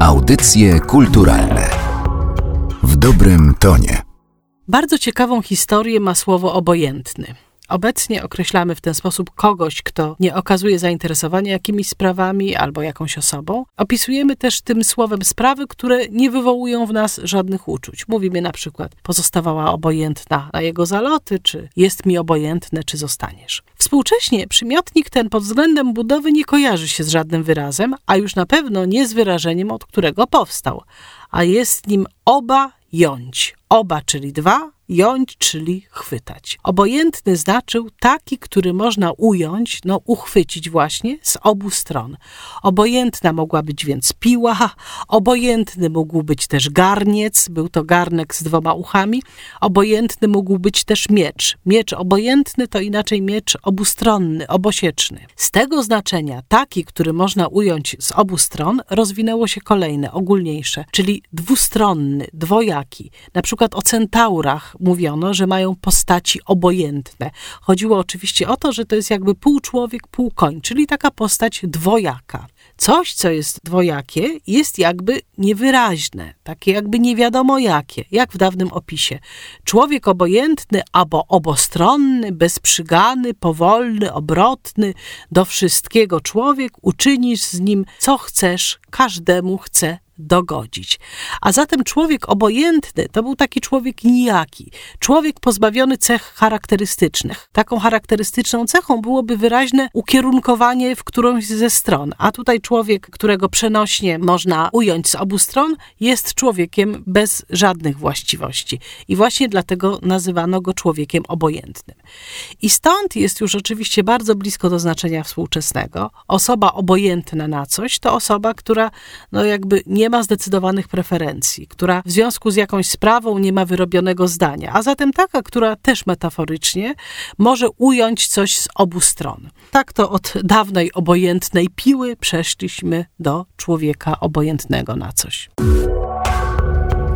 Audycje kulturalne w dobrym tonie. Bardzo ciekawą historię ma słowo obojętny. Obecnie określamy w ten sposób kogoś, kto nie okazuje zainteresowania jakimiś sprawami albo jakąś osobą. Opisujemy też tym słowem sprawy, które nie wywołują w nas żadnych uczuć. Mówimy na przykład pozostawała obojętna na jego zaloty, czy jest mi obojętne, czy zostaniesz. Współcześnie przymiotnik ten pod względem budowy nie kojarzy się z żadnym wyrazem, a już na pewno nie z wyrażeniem, od którego powstał, a jest nim oba jąć. Oba, czyli dwa, jąć, czyli chwytać. Obojętny znaczył taki, który można ująć, no uchwycić właśnie z obu stron. Obojętna mogła być więc piła, obojętny mógł być też garniec, był to garnek z dwoma uchami, obojętny mógł być też miecz. Miecz obojętny to inaczej miecz obustronny, obosieczny. Z tego znaczenia taki, który można ująć z obu stron, rozwinęło się kolejne, ogólniejsze, czyli dwustronny, dwojaki. Na przykład o centaurach mówiono, że mają postaci obojętne. Chodziło oczywiście o to, że to jest jakby pół człowiek, pół koń, czyli taka postać dwojaka. Coś, co jest dwojakie, jest jakby niewyraźne, takie jakby nie wiadomo jakie, jak w dawnym opisie. Człowiek obojętny albo obostronny, bezprzygany, powolny, obrotny, do wszystkiego człowiek, uczynisz z nim co chcesz, każdemu chce dogodzić. A zatem człowiek obojętny to był taki człowiek nijaki, człowiek pozbawiony cech charakterystycznych. Taką charakterystyczną cechą byłoby wyraźne ukierunkowanie w którąś ze stron, a tutaj człowiek, którego przenośnie można ująć z obu stron, jest człowiekiem bez żadnych właściwości. I właśnie dlatego nazywano go człowiekiem obojętnym. I stąd jest już oczywiście bardzo blisko do znaczenia współczesnego. Osoba obojętna na coś to osoba, która no jakby nie nie ma zdecydowanych preferencji, która w związku z jakąś sprawą nie ma wyrobionego zdania, a zatem taka, która też metaforycznie może ująć coś z obu stron. Tak to od dawnej obojętnej piły przeszliśmy do człowieka obojętnego na coś.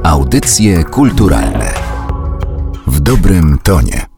Audycje kulturalne w dobrym tonie.